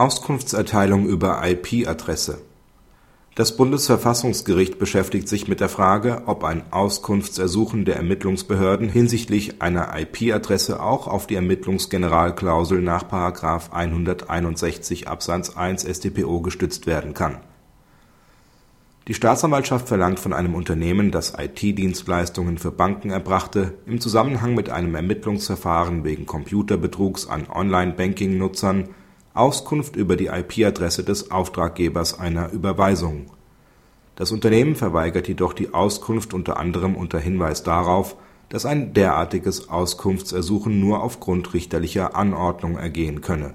Auskunftserteilung über IP-Adresse Das Bundesverfassungsgericht beschäftigt sich mit der Frage, ob ein Auskunftsersuchen der Ermittlungsbehörden hinsichtlich einer IP-Adresse auch auf die Ermittlungsgeneralklausel nach § 161 Absatz 1 StPO gestützt werden kann. Die Staatsanwaltschaft verlangt von einem Unternehmen, das IT-Dienstleistungen für Banken erbrachte, im Zusammenhang mit einem Ermittlungsverfahren wegen Computerbetrugs an Online-Banking-Nutzern Auskunft über die IP-Adresse des Auftraggebers einer Überweisung. Das Unternehmen verweigert jedoch die Auskunft unter anderem unter Hinweis darauf, dass ein derartiges Auskunftsersuchen nur aufgrund richterlicher Anordnung ergehen könne.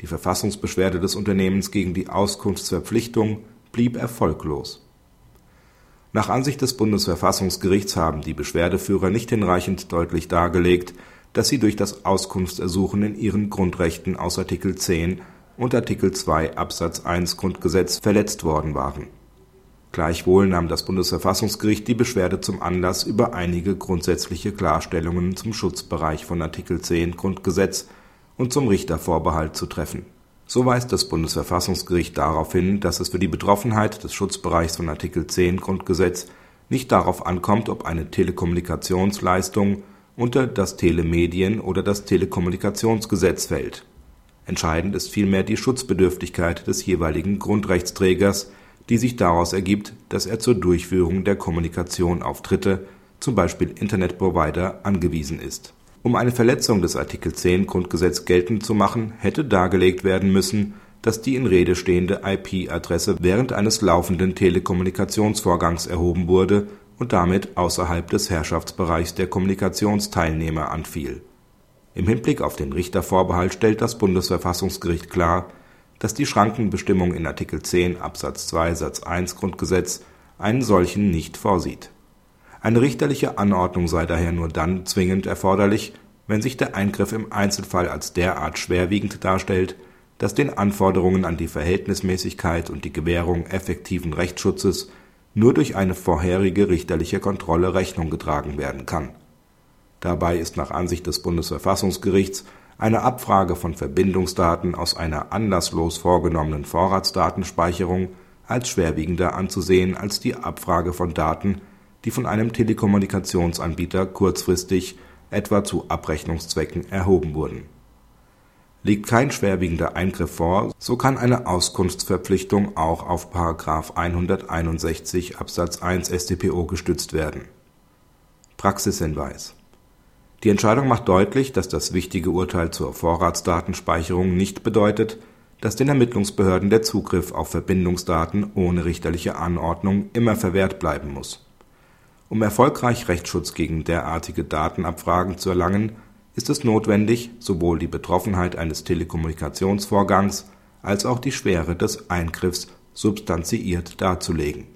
Die Verfassungsbeschwerde des Unternehmens gegen die Auskunftsverpflichtung blieb erfolglos. Nach Ansicht des Bundesverfassungsgerichts haben die Beschwerdeführer nicht hinreichend deutlich dargelegt dass sie durch das Auskunftsersuchen in ihren Grundrechten aus Artikel 10 und Artikel 2 Absatz 1 Grundgesetz verletzt worden waren. Gleichwohl nahm das Bundesverfassungsgericht die Beschwerde zum Anlass, über einige grundsätzliche Klarstellungen zum Schutzbereich von Artikel 10 Grundgesetz und zum Richtervorbehalt zu treffen. So weist das Bundesverfassungsgericht darauf hin, dass es für die Betroffenheit des Schutzbereichs von Artikel 10 Grundgesetz nicht darauf ankommt, ob eine Telekommunikationsleistung unter das Telemedien oder das Telekommunikationsgesetz fällt. Entscheidend ist vielmehr die Schutzbedürftigkeit des jeweiligen Grundrechtsträgers, die sich daraus ergibt, dass er zur Durchführung der Kommunikation auf Dritte, zum Beispiel Internetprovider, angewiesen ist. Um eine Verletzung des Artikel 10 Grundgesetz geltend zu machen, hätte dargelegt werden müssen, dass die in Rede stehende IP-Adresse während eines laufenden Telekommunikationsvorgangs erhoben wurde und damit außerhalb des Herrschaftsbereichs der Kommunikationsteilnehmer anfiel. Im Hinblick auf den Richtervorbehalt stellt das Bundesverfassungsgericht klar, dass die Schrankenbestimmung in Artikel 10 Absatz 2 Satz 1 Grundgesetz einen solchen nicht vorsieht. Eine richterliche Anordnung sei daher nur dann zwingend erforderlich, wenn sich der Eingriff im Einzelfall als derart schwerwiegend darstellt, dass den Anforderungen an die Verhältnismäßigkeit und die Gewährung effektiven Rechtsschutzes nur durch eine vorherige richterliche Kontrolle Rechnung getragen werden kann. Dabei ist nach Ansicht des Bundesverfassungsgerichts eine Abfrage von Verbindungsdaten aus einer anlasslos vorgenommenen Vorratsdatenspeicherung als schwerwiegender anzusehen als die Abfrage von Daten, die von einem Telekommunikationsanbieter kurzfristig etwa zu Abrechnungszwecken erhoben wurden Liegt kein schwerwiegender Eingriff vor, so kann eine Auskunftsverpflichtung auch auf § 161 Absatz 1 StPO gestützt werden. Praxishinweis Die Entscheidung macht deutlich, dass das wichtige Urteil zur Vorratsdatenspeicherung nicht bedeutet, dass den Ermittlungsbehörden der Zugriff auf Verbindungsdaten ohne richterliche Anordnung immer verwehrt bleiben muss. Um erfolgreich Rechtsschutz gegen derartige Datenabfragen zu erlangen ist es notwendig, sowohl die Betroffenheit eines Telekommunikationsvorgangs als auch die Schwere des Eingriffs substanziiert darzulegen